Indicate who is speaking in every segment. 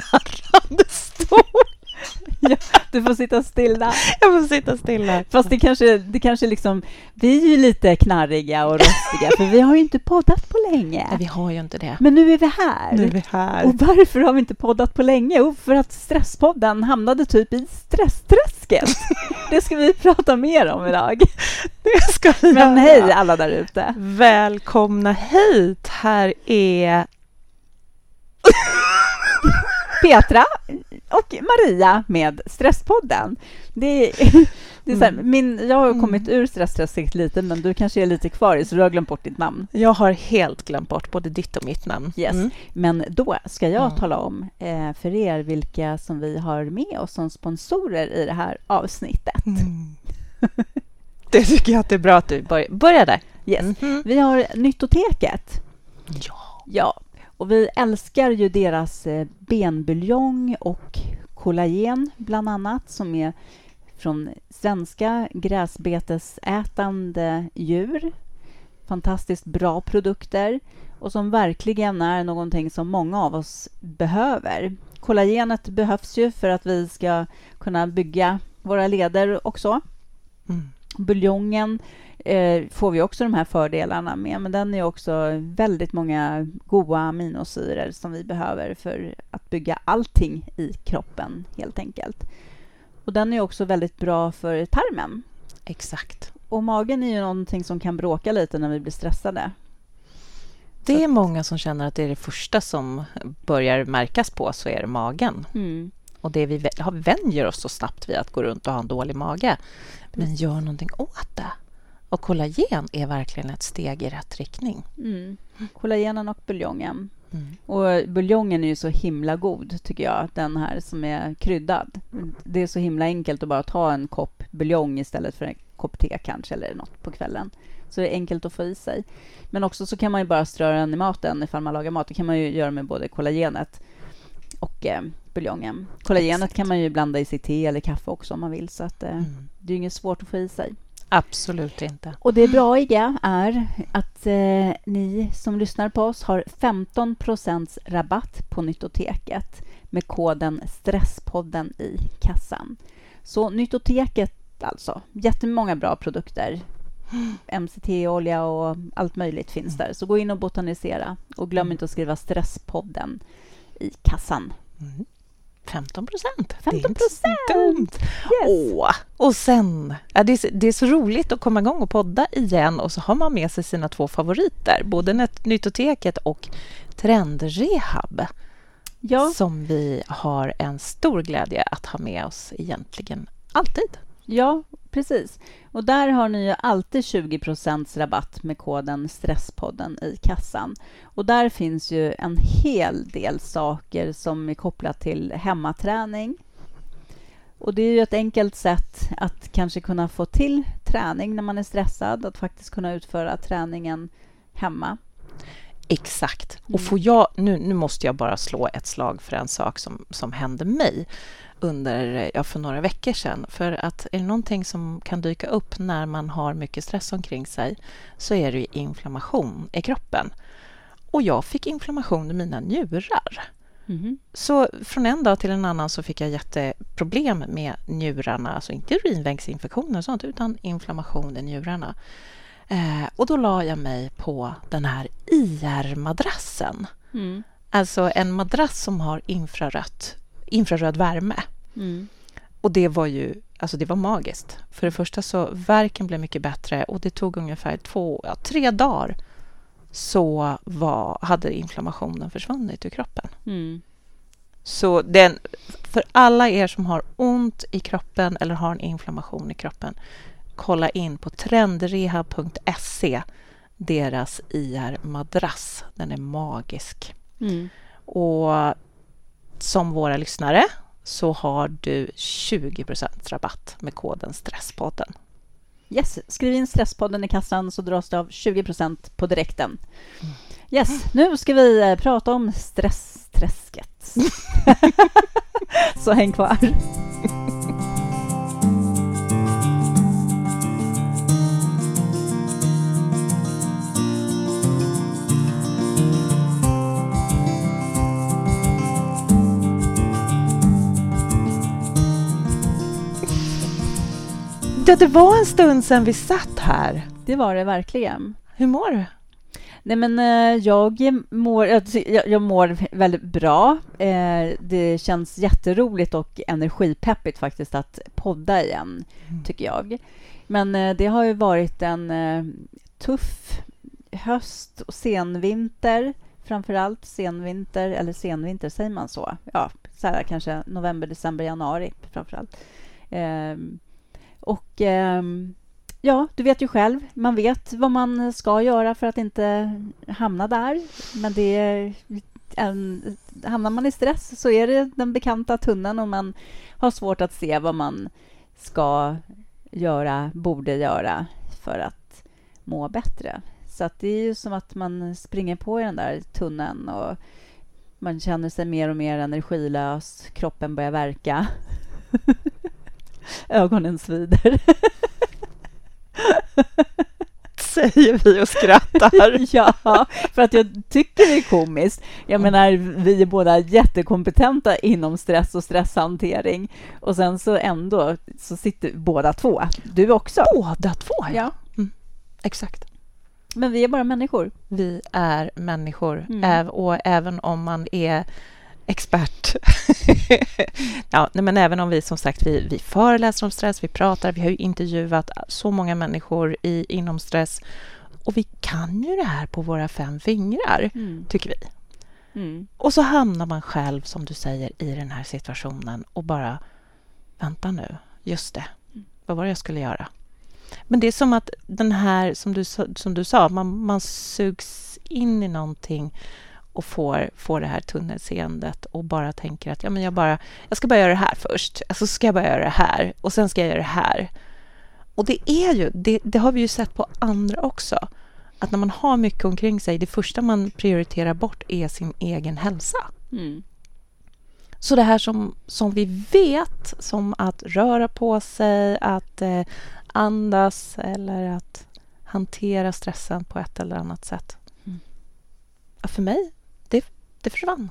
Speaker 1: knarrande stol.
Speaker 2: Ja, du får sitta stilla.
Speaker 1: Jag får sitta stilla.
Speaker 2: Fast det kanske, det kanske liksom, vi är ju lite knarriga och rostiga, för vi har ju inte poddat på länge.
Speaker 1: Nej, vi har ju inte det.
Speaker 2: Men nu är vi här.
Speaker 1: Nu är vi här.
Speaker 2: Och varför har vi inte poddat på länge? Jo, för att Stresspodden hamnade typ i stressträsket. Det ska vi prata mer om idag.
Speaker 1: Det ska vi
Speaker 2: Men hej alla där ute.
Speaker 1: Välkomna hit! Här är...
Speaker 2: Petra och Maria med Stresspodden. Det är, det är så här,
Speaker 1: Mm.
Speaker 2: min, jag har
Speaker 1: Mm.
Speaker 2: kommit ur stressträsket lite, men du kanske är lite kvar i, så du har glömt bort ditt namn.
Speaker 1: Jag har helt glömt bort både ditt och mitt namn.
Speaker 2: Yes.
Speaker 1: Mm.
Speaker 2: Men då ska jag
Speaker 1: Mm.
Speaker 2: tala om eh, för er vilka som vi har med oss som sponsorer i det här avsnittet.
Speaker 1: Mm. Det tycker jag att det är bra att du där.
Speaker 2: Yes.
Speaker 1: Mhm.
Speaker 2: Vi har Nyttoteket.
Speaker 1: Ja.
Speaker 2: Ja, och vi älskar ju deras eh, benbuljong och kollagen bland annat som är från svenska gräsbetesätande djur. Fantastiskt bra produkter och som verkligen är någonting som många av oss behöver. Kollagenet behövs ju för att vi ska kunna bygga våra leder också.
Speaker 1: Mm.
Speaker 2: Buljongen eh, får vi också de här fördelarna med, men den är också väldigt många goda aminosyror som vi behöver för att bygga allting i kroppen, helt enkelt. Och den är också väldigt bra för tarmen.
Speaker 1: Exakt.
Speaker 2: Och magen är ju någonting som kan bråka lite när vi blir stressade.
Speaker 1: Det är många som känner att det är det första som börjar märkas på, så är det magen.
Speaker 2: Mm.
Speaker 1: Och det vi vänjer oss så snabbt vid att gå runt och ha en dålig mage. Men gör någonting åt det. Och kollagen är verkligen ett steg i rätt riktning.
Speaker 2: Mm. Kollagenen och buljongen.
Speaker 1: Mm.
Speaker 2: Och buljongen är ju så himla god, tycker jag. Den här som är kryddad. Det är så himla enkelt att bara ta en kopp buljong istället för en kopp te kanske, eller något på kvällen. Så det är enkelt att få i sig. Men också så kan man ju bara strö den i maten ifall man lagar mat. Det kan man ju göra med både kollagenet och eh, buljongen. Kollagenet
Speaker 1: Exakt.
Speaker 2: kan man ju blanda i sitt te eller kaffe också om man vill. Så att, eh,
Speaker 1: Mm.
Speaker 2: det är inget svårt att få i sig.
Speaker 1: Absolut inte.
Speaker 2: Och det braiga är att eh, ni som lyssnar på oss har 15% rabatt på Nyttoteket med koden Stresspodden i kassan. Så Nyttoteket alltså, jättemånga bra produkter. MCT-olja och allt möjligt finns där. Så gå in och botanisera. Och glöm
Speaker 1: Mm.
Speaker 2: inte att skriva Stresspodden i kassan.
Speaker 1: Mm. 15 procent.
Speaker 2: 15
Speaker 1: dumt.
Speaker 2: Yes.
Speaker 1: Åh, och sen, ja, det, är, så- det är så roligt att komma igång och podda igen och så har man med sig sina två favoriter, både Nyttoteket och Trendrehab,
Speaker 2: Ja,
Speaker 1: som vi har en stor glädje att ha med oss egentligen alltid.
Speaker 2: Ja, precis. Och där har ni ju alltid 20% rabatt med koden Stresspodden i kassan. Och där finns ju en hel del saker som är kopplat till hemmaträning. Och det är ju ett enkelt sätt att kanske kunna få till träning när man är stressad, att faktiskt kunna utföra träningen hemma.
Speaker 1: Exakt.
Speaker 2: Mm.
Speaker 1: Och får jag, nu, nu måste jag bara slå ett slag för en sak som, som hände mig under, ja, för några veckor sedan. För att är det någonting som kan dyka upp när man har mycket stress omkring sig så är det ju inflammation i kroppen. Och jag fick inflammation i mina njurar.
Speaker 2: Mhm.
Speaker 1: Så från en dag till en annan så fick jag jätteproblem med njurarna, alltså inte urinvägsinfektioner och sånt, utan inflammation i njurarna. Eh, och då la jag mig på den här IR-madrassen.
Speaker 2: Mm.
Speaker 1: Alltså en madrass som har infrarött, infraröd värme.
Speaker 2: Mm.
Speaker 1: Och det var ju alltså det var magiskt. För det första så verken blev mycket bättre och det tog ungefär två, ja, tre dagar så var, hade inflammationen försvunnit ur kroppen.
Speaker 2: Mm.
Speaker 1: Så den, för alla er som har ont i kroppen eller har en inflammation i kroppen, kolla in på trendrehab.se, deras IR-madrass. Den är magisk.
Speaker 2: Mm.
Speaker 1: Och som våra lyssnare så har du 20% rabatt med koden Stresspodden.
Speaker 2: Yes, skriv in Stresspodden i kassan så dras det av 20% på direkten. Yes, nu ska vi eh, prata om stressträsket. så häng kvar.
Speaker 1: Att det var en stund sedan vi satt här?
Speaker 2: Det var det verkligen.
Speaker 1: Hur mår du?
Speaker 2: Nej, men eh, jag mår, jag, jag mår väldigt bra. Eh, det känns jätteroligt och energipeppigt faktiskt att podda igen, mm. tycker jag. Men eh, det har ju varit en tuff höst och senvinter, framför allt senvinter, eller senvinter, säger man så? Ja, så här, kanske november, december, januari framför allt. Ehm, och ehm, ja, du vet ju själv. Man vet vad man ska göra för att inte hamna där. Men det är en, hamnar man i stress så är det den bekanta tunneln och man har svårt att se vad man ska göra, borde göra för att må bättre. Så det är ju som att man springer på i den där tunneln och man känner sig mer och mer energilös, kroppen börjar verka. Ögonen svider.
Speaker 1: Säger vi och skrattar.
Speaker 2: ja, för att jag tycker det är komiskt. Jag menar, vi är båda jättekompetenta inom stress och stresshantering. Och sen så ändå så sitter båda två. Du också.
Speaker 1: Båda två, ja. ja. Mm. Exakt.
Speaker 2: Men vi är bara människor.
Speaker 1: Vi är människor. Mm. Och även om man är expert. ja, men även om vi som sagt vi, vi föreläser om stress, vi pratar, vi har ju intervjuat så många människor i, inom stress och vi kan ju det här på våra fem fingrar, mm. tycker vi. Mm. Och så hamnar man själv, som du säger, i den här situationen och bara vänta nu, just det, mm. vad var det jag skulle göra? Men det är som att den här, som du, som du sa, man, man sugs in i någonting och får, får det här tunnelseendet och bara tänker att ja, men jag, bara, jag ska bara göra det här först, alltså ska jag bara göra det här och sen ska jag göra det här. Och det är ju, det, det har vi ju sett på andra också, att när man har mycket omkring sig, det första man prioriterar bort är sin egen hälsa. Mm. Så det här som, som vi vet, som att röra på sig, att eh, andas eller att hantera stressen på ett eller annat sätt. Mm. För mig det försvann.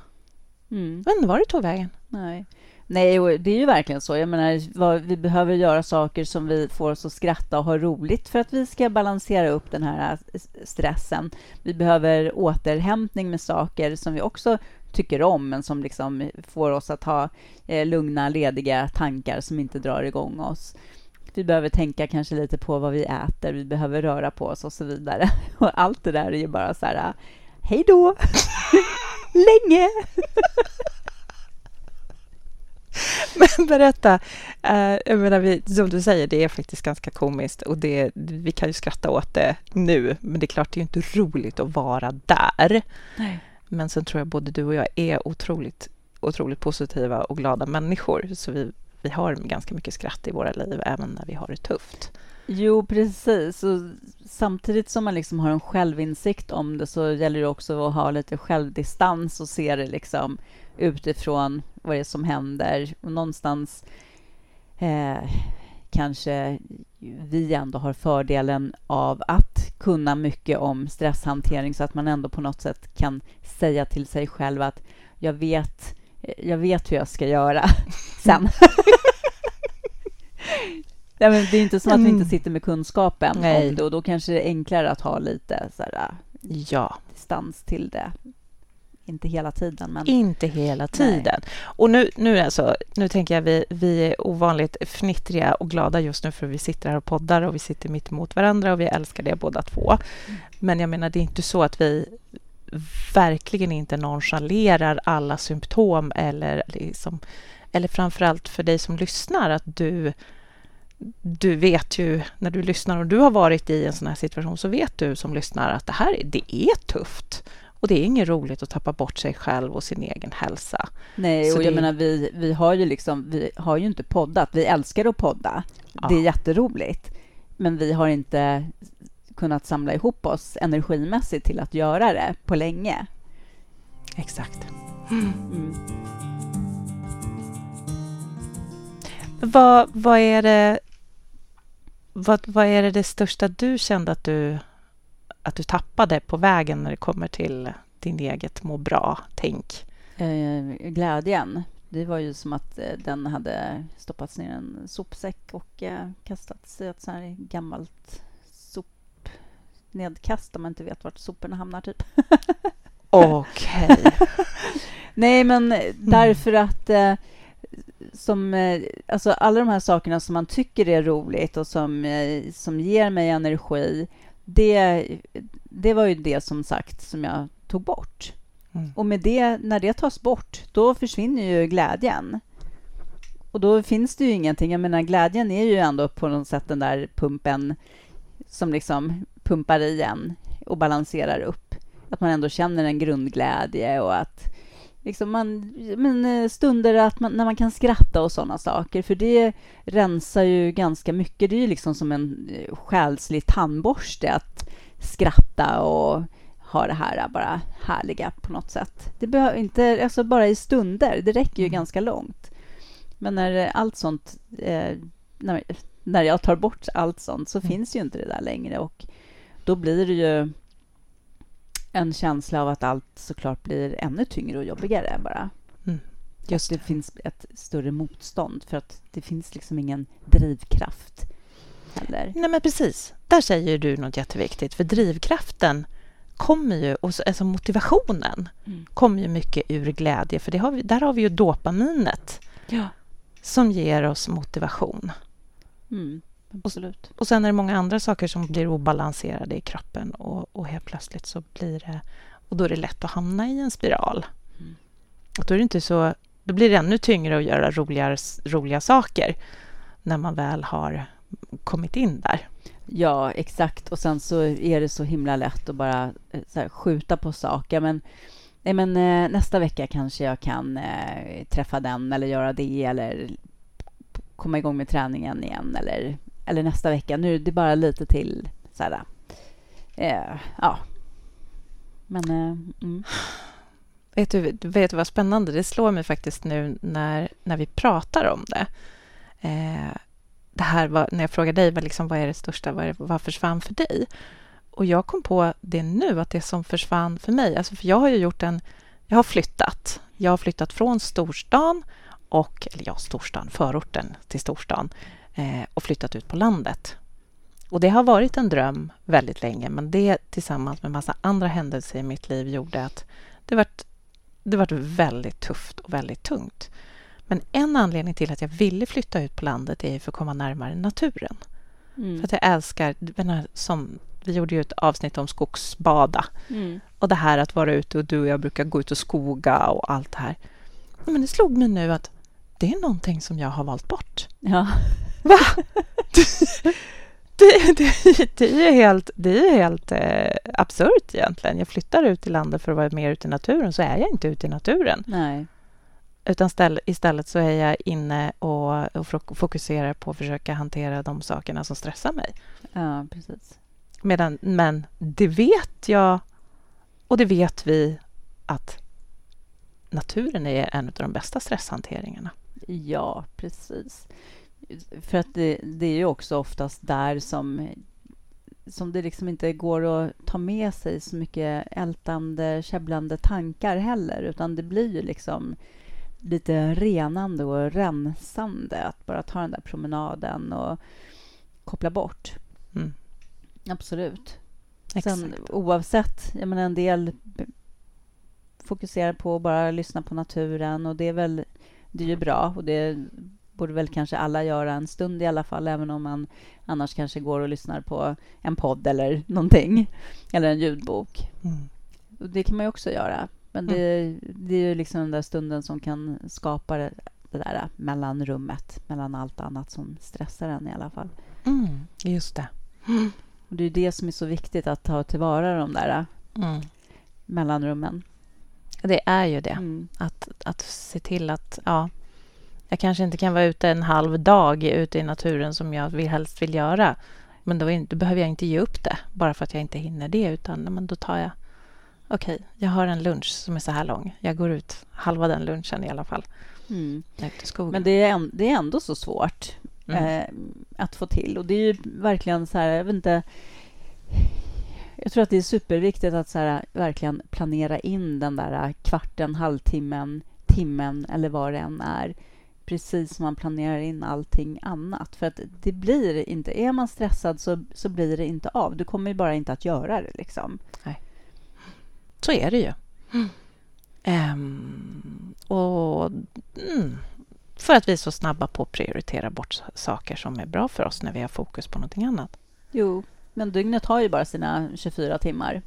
Speaker 1: Mm. Inte var det tog vägen.
Speaker 2: Nej. Nej, det är ju verkligen så. Jag menar, vi behöver göra saker som vi får oss att skratta och ha roligt för att vi ska balansera upp den här stressen. Vi behöver återhämtning med saker som vi också tycker om men som liksom får oss att ha eh, lugna, lediga tankar som inte drar igång oss. Vi behöver tänka kanske lite på vad vi äter, vi behöver röra på oss och så vidare. Och allt det där är ju bara så här, hej då! länge.
Speaker 1: Men berätta, uh, jag menar, vi, som du säger, det är faktiskt ganska komiskt och det, vi kan ju skratta åt det nu, men det är klart, det är inte roligt att vara där. Nej. Men sen tror jag både du och jag är otroligt, otroligt positiva och glada människor, så vi, vi har ganska mycket skratt i våra liv, även när vi har det tufft.
Speaker 2: Jo, precis. Och samtidigt som man liksom har en självinsikt om det så gäller det också att ha lite självdistans och se det liksom utifrån vad det är som händer. Och någonstans eh, kanske vi ändå har fördelen av att kunna mycket om stresshantering så att man ändå på något sätt kan säga till sig själv att jag vet, jag vet hur jag ska göra sen. Nej, men det är inte som att vi inte mm. sitter med kunskapen Nej. och då kanske det är enklare att ha lite så här, ja. distans till det. Inte hela tiden. Men...
Speaker 1: Inte hela tiden. Nej. Och nu, nu, alltså, nu tänker jag vi, vi är ovanligt fnittriga och glada just nu för vi sitter här och poddar och vi sitter mitt emot varandra och vi älskar det båda två. Mm. Men jag menar, det är inte så att vi verkligen inte nonchalerar alla symptom eller liksom, eller framförallt för dig som lyssnar att du du vet ju när du lyssnar och du har varit i en sån här situation så vet du som lyssnar att det här det är tufft. Och det är inget roligt att tappa bort sig själv och sin egen hälsa.
Speaker 2: Nej, så och jag menar vi, vi har ju liksom, vi har ju inte poddat. Vi älskar att podda. Ja. Det är jätteroligt. Men vi har inte kunnat samla ihop oss energimässigt till att göra det på länge.
Speaker 1: Exakt. Mm. Mm. Vad, vad är det vad, vad är det, det största du kände att du, att du tappade på vägen när det kommer till din eget må bra-tänk?
Speaker 2: Eh, glädjen, det var ju som att eh, den hade stoppats ner i en sopsäck och eh, kastats i ett så här gammalt sopnedkast där man inte vet vart soporna hamnar, typ.
Speaker 1: Okej.
Speaker 2: Nej, men därför att eh, som, eh, alltså alla de här sakerna som man tycker är roligt och som, eh, som ger mig energi, det, det var ju det som sagt som jag tog bort.
Speaker 1: Mm.
Speaker 2: Och med det, när det tas bort, då försvinner ju glädjen. Och då finns det ju ingenting. Jag menar, glädjen är ju ändå på något sätt den där pumpen som liksom pumpar i en och balanserar upp. Att man ändå känner en grundglädje och att liksom man, men eh, stunder att man, när man kan skratta och sådana saker. För det rensar ju ganska mycket. Det är ju liksom som en eh, själslig tandborste att skratta och ha det här bara härliga på något sätt. Det behöver inte, alltså bara i stunder, det räcker ju
Speaker 1: Mm.
Speaker 2: ganska långt. Men när allt sånt, eh, när, när jag tar bort allt sånt så
Speaker 1: Mm.
Speaker 2: finns ju inte det där längre och då blir det ju en känsla av att allt såklart blir ännu tyngre och jobbigare bara.
Speaker 1: Just
Speaker 2: det finns ett större motstånd för att det finns liksom ingen drivkraft heller.
Speaker 1: Nej, men precis. Där säger du något jätteviktigt. För drivkraften kommer ju, och så- alltså motivationen
Speaker 2: Mm.
Speaker 1: kommer ju mycket ur glädje. För det har vi, där har vi ju dopaminet
Speaker 2: Ja.
Speaker 1: som ger oss motivation.
Speaker 2: Mm, absolut.
Speaker 1: Och sen är det många andra saker som blir obalanserade i kroppen och, och helt plötsligt så blir det... Och då är det lätt att hamna i en spiral.
Speaker 2: Mm.
Speaker 1: Och då är det inte så... Då blir det ännu tyngre att göra roligare, roliga saker när man väl har kommit in där.
Speaker 2: Ja, exakt. Och sen så är det så himla lätt att bara eh, här, skjuta på saker. Men, nej, men eh, nästa vecka kanske jag kan eh, träffa den eller göra det eller komma igång med träningen igen eller, eller nästa vecka. Nu är det bara lite till. Så här, eh, ja. Men... Eh, mm.
Speaker 1: Vet du, du vad spännande? Det slår mig faktiskt nu när, när vi pratar om det. Eh, det här var, när jag frågar dig vad, liksom, vad är det största, vad, är det, vad försvann för dig? Och jag kom på det nu, att det som försvann för mig, alltså för jag har ju gjort en, jag har flyttat. Jag har flyttat från storstan, och, eller ja, storstan, förorten till storstan, och flyttat ut på landet. Och det har varit en dröm väldigt länge, men det tillsammans med massa andra händelser i mitt liv gjorde att det vart det varit väldigt tufft och väldigt tungt. Men en anledning till att jag ville flytta ut på landet är för att komma närmare naturen.
Speaker 2: Mm.
Speaker 1: För att jag älskar, som, vi gjorde ju ett avsnitt om skogsbada
Speaker 2: Mm.
Speaker 1: och det här att vara ute och du och jag brukar gå ut och skoga och allt det här. Men det slog mig nu att det är någonting som jag har valt bort.
Speaker 2: Ja.
Speaker 1: Va? Det, det, det är ju helt, det är helt eh, absurt egentligen. Jag flyttar ut i landet för att vara mer ute i naturen, så är jag inte ute i naturen.
Speaker 2: Nej.
Speaker 1: Utan ställ, istället så är jag inne och, och fok- fokuserar på att försöka hantera de sakerna som stressar mig.
Speaker 2: Ja, precis.
Speaker 1: Medan, men det vet jag och det vet vi att naturen är en av de bästa stresshanteringarna.
Speaker 2: Ja, precis. För att det, det är ju också oftast där som, som det liksom inte går att ta med sig så mycket ältande, käbblande tankar heller, utan det blir ju liksom lite renande och rensande att bara ta den där promenaden och koppla bort.
Speaker 1: Mm.
Speaker 2: Absolut.
Speaker 1: Exakt.
Speaker 2: Sen oavsett, jag menar en del fokuserar på att bara lyssna på naturen och det är väl, det är ju bra och det borde väl kanske alla göra en stund i alla fall, även om man annars kanske går och lyssnar på en podd eller någonting, eller en ljudbok.
Speaker 1: Mm.
Speaker 2: Det kan man ju också göra, men det, det är ju liksom den där stunden som kan skapa det, det där mellanrummet mellan allt annat som stressar en i alla fall.
Speaker 1: Mm. Just det.
Speaker 2: Och det är det som är så viktigt, att ta tillvara de där
Speaker 1: Mm.
Speaker 2: mellanrummen.
Speaker 1: Det är ju det.
Speaker 2: Mm.
Speaker 1: Att, att se till att ja, jag kanske inte kan vara ute en halv dag ute i naturen som jag vill, helst vill göra. Men då, då behöver jag inte ge upp det bara för att jag inte hinner det. Utan men då tar jag... Okej, jag har en lunch som är så här lång. Jag går ut halva den lunchen i alla fall.
Speaker 2: Mm. Men det är, det är ändå så svårt
Speaker 1: Mm.
Speaker 2: eh, att få till. Och det är ju verkligen så här, jag vet inte... Jag tror att det är superviktigt att så här, verkligen planera in den där kvarten, halvtimmen timmen eller vad det än är precis som man planerar in allting annat. För att det blir inte... Är man stressad så, så blir det inte av. Du kommer ju bara inte att göra det. Liksom.
Speaker 1: Nej. Så är det ju. Mm. Um, och mm, För att vi är så snabba på att prioritera bort saker som är bra för oss när vi har fokus på någonting annat.
Speaker 2: Jo, men dygnet har ju bara sina 24 timmar.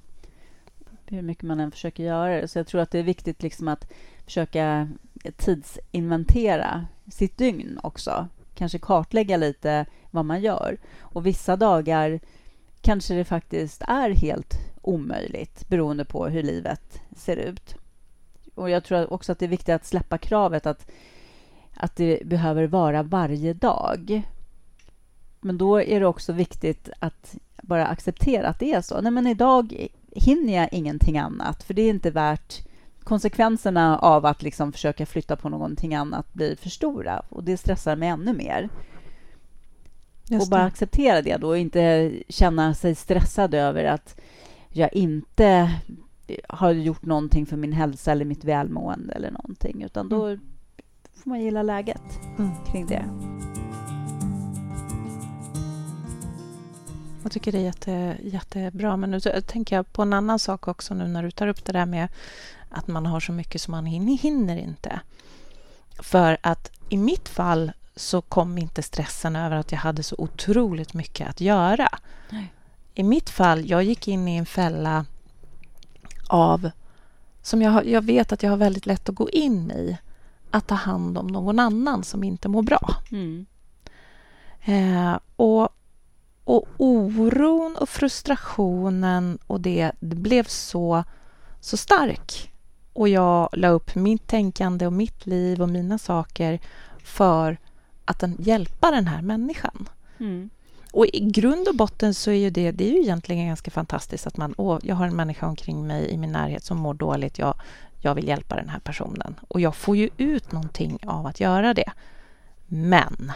Speaker 2: Hur mycket man än försöker göra det. Så jag tror att det är viktigt liksom att försöka tidsinventera sitt dygn också. Kanske kartlägga lite vad man gör. Och vissa dagar kanske det faktiskt är helt omöjligt beroende på hur livet ser ut. Och Jag tror också att det är viktigt att släppa kravet att, att det behöver vara varje dag. Men då är det också viktigt att bara acceptera att det är så. Nej, men idag hinner jag ingenting annat, för det är inte värt konsekvenserna av att liksom försöka flytta på någonting annat blir för stora och det stressar mig ännu mer. och bara acceptera det då och inte känna sig stressad över att jag inte har gjort någonting för min hälsa eller mitt välmående eller någonting utan då mm. får man gilla läget mm. kring det.
Speaker 1: Jag tycker det är jätte, jättebra. Men nu tänker jag på en annan sak också nu när du tar upp det där med att man har så mycket som man hinner, inte. För att i mitt fall så kom inte stressen över att jag hade så otroligt mycket att göra. Nej. I mitt fall, jag gick in i en fälla av som jag, jag vet att jag har väldigt lätt att gå in i att ta hand om någon annan som inte mår bra. Mm. Eh, och, och oron och frustrationen och det, det blev så, så stark och jag la upp mitt tänkande och mitt liv och mina saker för att den, hjälpa den här människan. Mm. Och i grund och botten så är ju det, det är ju egentligen ganska fantastiskt att man, åh, jag har en människa omkring mig i min närhet som mår dåligt, jag, jag vill hjälpa den här personen. Och jag får ju ut någonting av att göra det. Men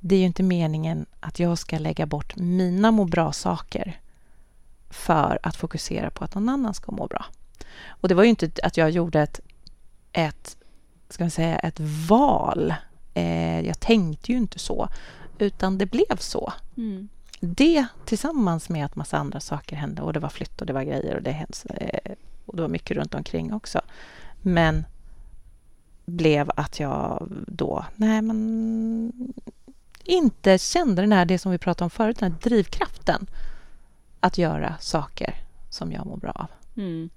Speaker 1: det är ju inte meningen att jag ska lägga bort mina må bra-saker för att fokusera på att någon annan ska må bra. Och det var ju inte att jag gjorde ett, ett, ska man säga, ett val. Eh, jag tänkte ju inte så, utan det blev så. Mm. Det tillsammans med att massa andra saker hände och det var flytt och det var grejer och det, hände, eh, och det var mycket runt omkring också. Men blev att jag då, nej men inte kände den här, det som vi pratade om förut, den här drivkraften att göra saker som jag mår bra av. Mm.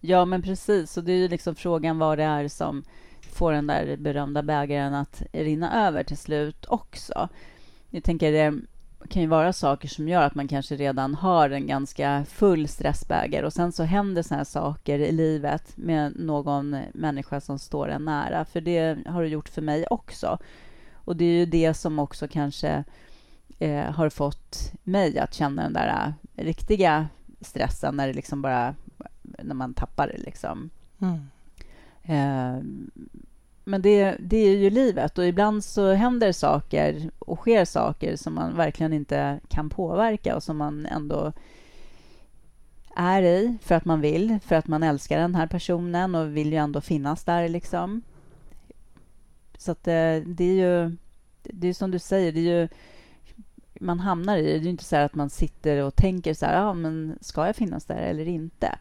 Speaker 2: Ja, men precis. Och det är ju liksom frågan vad det är som får den där berömda bägaren att rinna över till slut också. Jag tänker eh, det kan ju vara saker som gör att man kanske redan har en ganska full stressbägare och sen så händer såna här saker i livet med någon människa som står en nära. För det har det gjort för mig också. Och det är ju det som också kanske eh, har fått mig att känna den där riktiga stressen när det liksom bara när man tappar det. Liksom. Mm. Eh, men det, det är ju livet och ibland så händer saker och sker saker som man verkligen inte kan påverka och som man ändå är i för att man vill, för att man älskar den här personen och vill ju ändå finnas där. liksom. Så att det, eh, det är ju... Det är som du säger, det är ju man hamnar i. Det är inte så att man sitter och tänker så här, ja, men ska jag finnas där eller inte?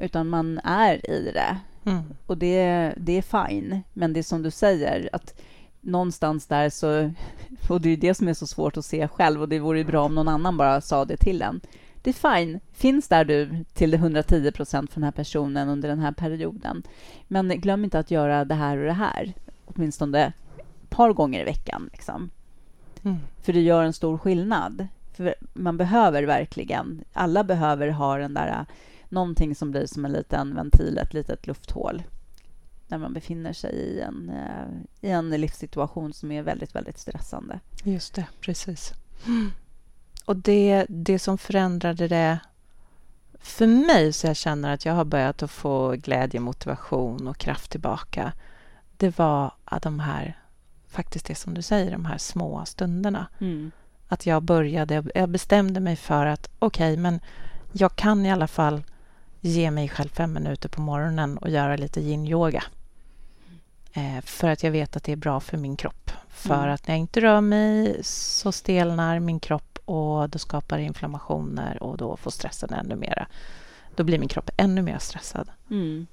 Speaker 2: utan man är i det. Mm. Och det, det är fine. Men det är som du säger, att någonstans där så... Och det är det som är så svårt att se själv och det vore bra om någon annan bara sa det till en. Det är fine. Finns där du till 110 procent för den här personen under den här perioden. Men glöm inte att göra det här och det här. Åtminstone ett par gånger i veckan. Liksom. Mm. För det gör en stor skillnad. För man behöver verkligen, alla behöver ha den där någonting som blir som en liten ventil, ett litet lufthål när man befinner sig i en, eh, i en livssituation som är väldigt, väldigt stressande.
Speaker 1: Just det, precis. Och det, det som förändrade det för mig, så jag känner att jag har börjat att få glädje, motivation och kraft tillbaka, det var att de här, faktiskt det som du säger, de här små stunderna. Mm. Att jag började, jag bestämde mig för att okej, okay, men jag kan i alla fall ge mig själv fem minuter på morgonen och göra lite yin-yoga. Eh, för att jag vet att det är bra för min kropp. För
Speaker 2: Mm.
Speaker 1: att när jag inte rör mig så stelnar min kropp och då skapar det inflammationer och då får stressen ännu mera. Då blir min kropp ännu mer stressad.
Speaker 2: Mm.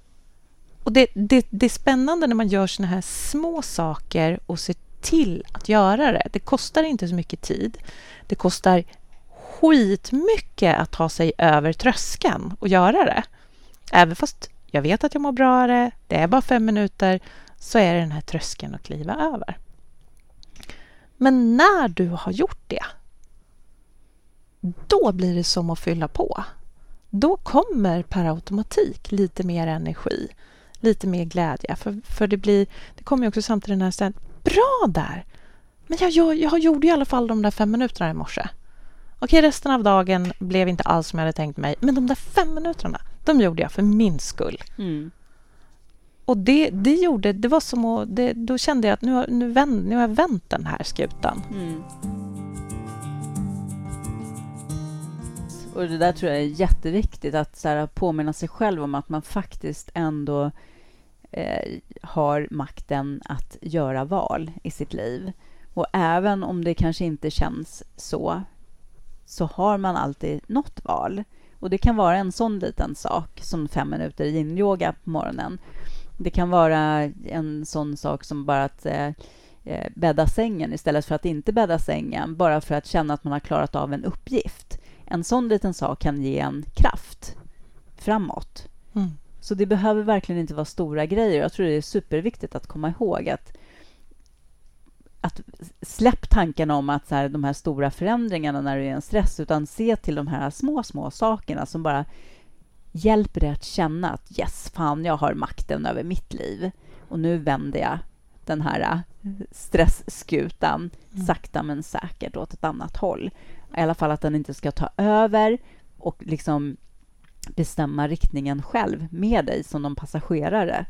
Speaker 1: Och det, det, det är spännande när man gör såna här små saker och ser till att göra det. Det kostar inte så mycket tid. Det kostar skitmycket att ta sig över tröskeln och göra det. Även fast jag vet att jag mår bra av det, det är bara fem minuter, så är det den här tröskeln att kliva över. Men när du har gjort det, då blir det som att fylla på. Då kommer per automatik lite mer energi, lite mer glädje. För, för det, blir, det kommer ju också samtidigt den här stämningen. Bra där! Men jag, jag, jag gjorde i alla fall de där fem minuterna i morse. Okej, resten av dagen blev inte alls som jag hade tänkt mig. Men de där fem minuterna, de gjorde jag för min skull.
Speaker 2: Mm.
Speaker 1: Och det, det gjorde, det var som att, det, då kände jag att nu, har- nu, vänd, nu har jag vänt den här skutan.
Speaker 2: Mm. Och det där tror jag är jätteviktigt att så här, påminna sig själv om att man faktiskt ändå eh, har makten att göra val i sitt liv. Och även om det kanske inte känns så, så har man alltid något val. Och det kan vara en sån liten sak som fem minuter yin-yoga på morgonen. Det kan vara en sån sak som bara att eh, eh bädda sängen istället för att inte bädda sängen, bara för att känna att man har klarat av en uppgift. En sån liten sak kan ge en kraft framåt.
Speaker 1: Mm.
Speaker 2: Så det behöver verkligen inte vara stora grejer. Jag tror det är superviktigt att komma ihåg att, att släpp tanken om att så här, de här stora förändringarna när du är en stress, utan se till de här små, små sakerna som bara hjälper dig att känna att yes, fan, jag har makten över mitt liv. Och nu vänder jag den här äh, stressskutan
Speaker 1: Mm.
Speaker 2: sakta men säkert åt ett annat håll. I alla fall att den inte ska ta över och liksom bestämma riktningen själv med dig som någon passagerare.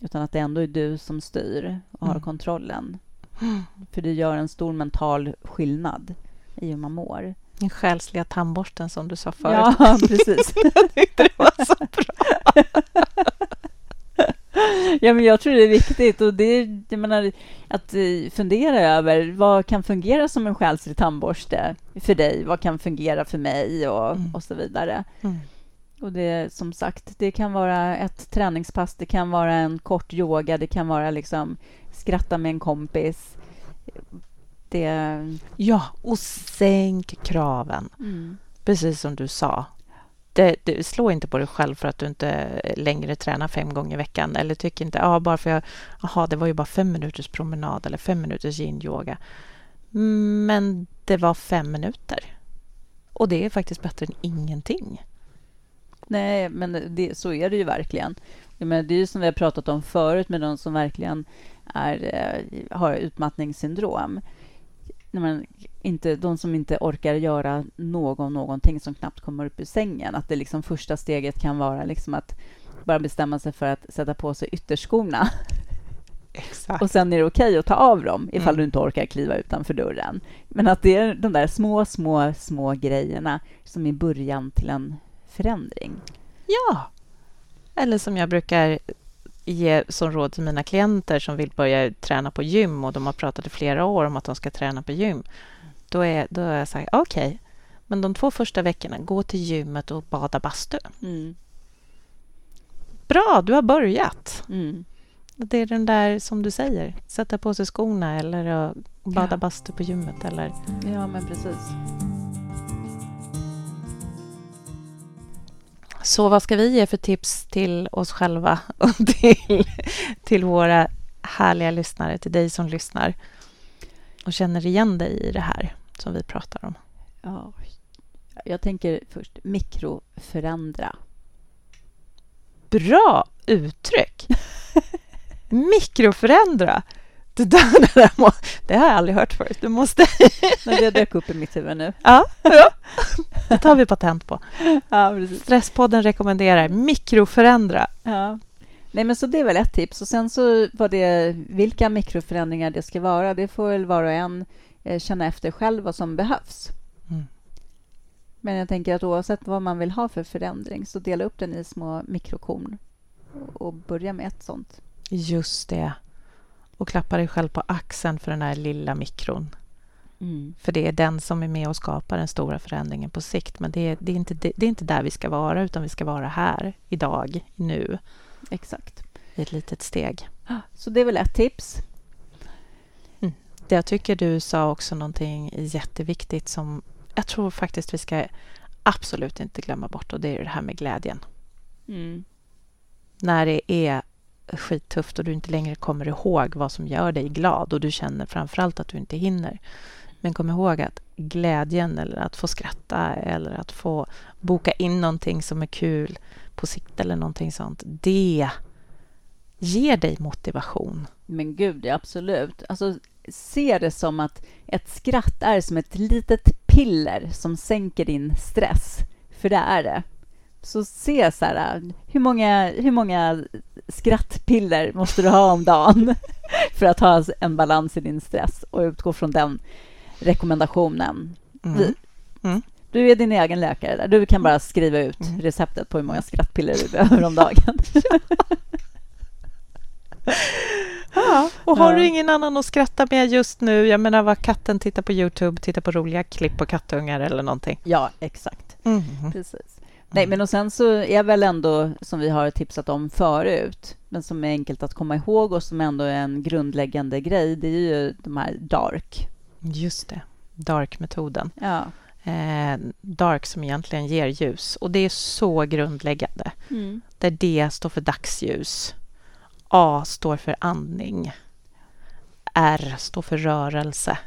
Speaker 2: Utan att det ändå är du som styr och har
Speaker 1: Mm.
Speaker 2: kontrollen. För det gör en stor mental skillnad i hur man mår.
Speaker 1: Den själsliga tandborsten som du sa förut.
Speaker 2: Ja, precis.
Speaker 1: jag tyckte det var så bra.
Speaker 2: Ja, men jag tror det är viktigt och det är, jag menar, att eh, fundera över vad kan fungera som en själslig tandborste för dig? Vad kan fungera för mig och,
Speaker 1: Mm.
Speaker 2: och så vidare.
Speaker 1: Mm.
Speaker 2: Och det som sagt, det kan vara ett träningspass, det kan vara en kort yoga, det kan vara liksom skratta med en kompis. Det...
Speaker 1: Ja, och sänk kraven.
Speaker 2: Mm.
Speaker 1: Precis som du sa. Det, det, slå inte på dig själv för att du inte längre tränar fem gånger i veckan. Eller tyck inte, ja, bara för jag, aha, det var ju bara fem minuters promenad eller fem minuters yin-yoga. Men det var fem minuter. Och det är faktiskt bättre än ingenting.
Speaker 2: Nej, men det, så är det ju verkligen. Menar, det är ju som vi har pratat om förut med de som verkligen är, eh, har utmattningssyndrom. När man inte, de som inte orkar göra någon, någonting som knappt kommer upp ur sängen. Att det liksom första steget kan vara liksom att bara bestämma sig för att sätta på sig ytterskorna.
Speaker 1: Exakt.
Speaker 2: Och sen är det okej att ta av dem ifall
Speaker 1: Mm.
Speaker 2: du inte orkar kliva utanför dörren. Men att det är de där små, små, små grejerna som är början till en förändring.
Speaker 1: Ja. Eller som jag brukar ge som råd till mina klienter som vill börja träna på gym och de har pratat i flera år om att de ska träna på gym. Då är, då är jag sagt, okej, men de två första veckorna, gå till gymmet och bada bastu.
Speaker 2: Mm.
Speaker 1: Bra, du har börjat.
Speaker 2: Mm.
Speaker 1: Det är den där som du säger, sätta på sig skorna eller bada
Speaker 2: Ja.
Speaker 1: bastu på gymmet. Eller...
Speaker 2: Ja, men precis.
Speaker 1: Så vad ska vi ge för tips till oss själva och till, till våra härliga lyssnare, till dig som lyssnar och känner igen dig i det här som vi pratar om?
Speaker 2: Ja. Jag tänker först mikroförändra.
Speaker 1: Bra uttryck! Mikroförändra! Det, där, det, där, må- det har jag aldrig hört förut. Du måste...
Speaker 2: Men det dök upp i mitt huvud nu.
Speaker 1: Ja, ja. det tar vi patent på.
Speaker 2: Ja, precis.
Speaker 1: Stresspodden rekommenderar mikroförändra.
Speaker 2: Ja. Nej, men så det är väl ett tips. Och sen så var det vilka mikroförändringar det ska vara. Det får väl var och en eh, känna efter själv vad som behövs.
Speaker 1: Mm.
Speaker 2: Men jag tänker att oavsett vad man vill ha för förändring så dela upp den i små mikrokorn och börja med ett sånt.
Speaker 1: Just det. Och klappa dig själv på axeln för den här lilla mikron.
Speaker 2: Mm.
Speaker 1: För det är den som är med och skapar den stora förändringen på sikt. Men det är, det är, inte, det, det är inte där vi ska vara, utan vi ska vara här, idag, nu,
Speaker 2: Exakt.
Speaker 1: i ett litet steg.
Speaker 2: Så det är väl ett tips.
Speaker 1: Det jag tycker du sa också någonting jätteviktigt som jag tror faktiskt vi ska absolut inte glömma bort och det är det här med glädjen.
Speaker 2: Mm.
Speaker 1: När det är skittufft och du inte längre kommer ihåg vad som gör dig glad och du känner framförallt att du inte hinner. Men kom ihåg att glädjen eller att få skratta eller att få boka in någonting som är kul på sikt eller någonting sånt, det ger dig motivation.
Speaker 2: Men gud, ja, absolut. Alltså, se det som att ett skratt är som ett litet piller som sänker din stress. För det är det. Så se så här, hur många, hur många skrattpiller måste du ha om dagen för att ha en balans i din stress och utgå från den rekommendationen.
Speaker 1: Mm. Mm.
Speaker 2: Du är din egen läkare där. Du kan bara skriva ut
Speaker 1: Mm.
Speaker 2: receptet på hur många skrattpiller du behöver om dagen.
Speaker 1: Ja, och har
Speaker 2: Ja.
Speaker 1: du ingen annan att skratta med just nu, jag menar vad katten tittar på Youtube, tittar på roliga klipp på kattungar eller någonting.
Speaker 2: ja, exakt.
Speaker 1: Mm.
Speaker 2: Precis. Nej, men och sen så är väl ändå, som vi har tipsat om förut, men som är enkelt att komma ihåg och som ändå är en grundläggande grej, det är ju de här dark.
Speaker 1: Just det, dark-metoden.
Speaker 2: Ja.
Speaker 1: Eh, dark som egentligen ger ljus och det är så grundläggande.
Speaker 2: Mm.
Speaker 1: Där D står för dagsljus, A står för andning, R står för rörelse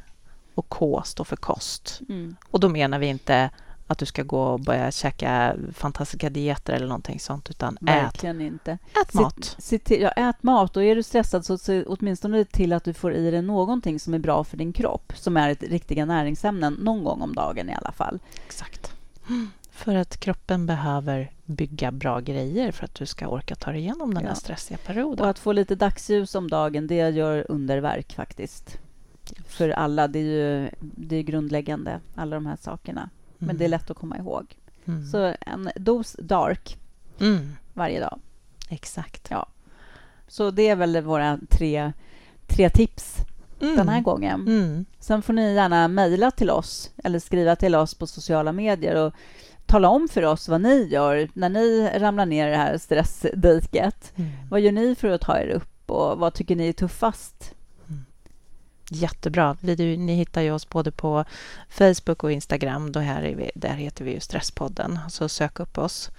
Speaker 1: och K står för kost.
Speaker 2: Mm.
Speaker 1: Och då menar vi inte att du ska gå och börja käka fantastiska dieter eller någonting sånt, utan ät,
Speaker 2: Verkligen inte.
Speaker 1: ät mat.
Speaker 2: Se, se ja, ät mat och är du stressad så se åtminstone till att du får i dig någonting som är bra för din kropp, som är ett riktiga näringsämnen någon gång om dagen i alla fall.
Speaker 1: Exakt. För att kroppen behöver bygga bra grejer för att du ska orka ta dig igenom den
Speaker 2: Ja.
Speaker 1: här stressiga
Speaker 2: Och
Speaker 1: perioden.
Speaker 2: att få lite dagsljus om dagen, det gör underverk faktiskt. För alla, det är ju det är grundläggande, alla de här sakerna. Men det är lätt att komma ihåg.
Speaker 1: Mm.
Speaker 2: Så en dos dark
Speaker 1: Mm.
Speaker 2: varje dag.
Speaker 1: Exakt.
Speaker 2: Ja. Så det är väl våra tre, tre tips
Speaker 1: Mm.
Speaker 2: den här gången.
Speaker 1: Mm.
Speaker 2: Sen får ni gärna mejla till oss eller skriva till oss på sociala medier och tala om för oss vad ni gör när ni ramlar ner i det här stressdiket.
Speaker 1: Mm.
Speaker 2: Vad gör ni för att ta er upp och vad tycker ni är tuffast?
Speaker 1: Jättebra. Vi, ni hittar ju oss både på Facebook och Instagram. Då här är vi, där heter vi ju Stresspodden. Så sök upp oss.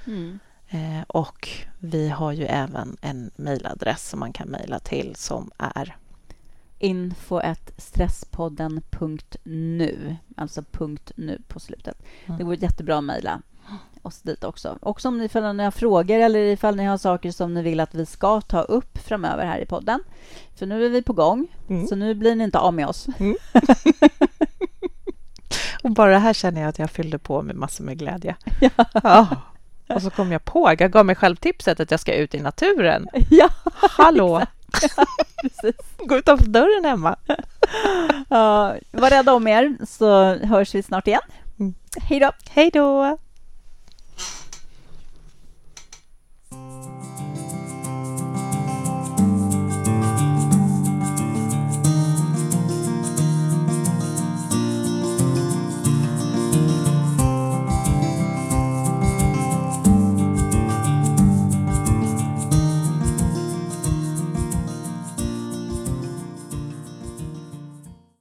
Speaker 1: Eh, och vi har ju även en mejladress som man kan mejla till som är
Speaker 2: info stresspodden.nu, alltså punkt .nu på slutet.
Speaker 1: Mm.
Speaker 2: Det går jättebra att mejla oss dit också. Också om ni, har frågor eller ifall ni har saker som ni vill att vi ska ta upp framöver här i podden. För nu är vi på gång,
Speaker 1: Mm.
Speaker 2: så nu blir ni inte av med oss.
Speaker 1: Och bara det här känner jag att jag fyllde på med massor med glädje. Ja. Och så kom jag på, jag gav mig själv tipset att jag ska ut i naturen.
Speaker 2: ja,
Speaker 1: Hallå!
Speaker 2: precis.
Speaker 1: Gå utanför dörren hemma.
Speaker 2: Ja, var rädda om er, så hörs vi snart igen.
Speaker 1: Mm.
Speaker 2: Hej då!
Speaker 1: Hej då!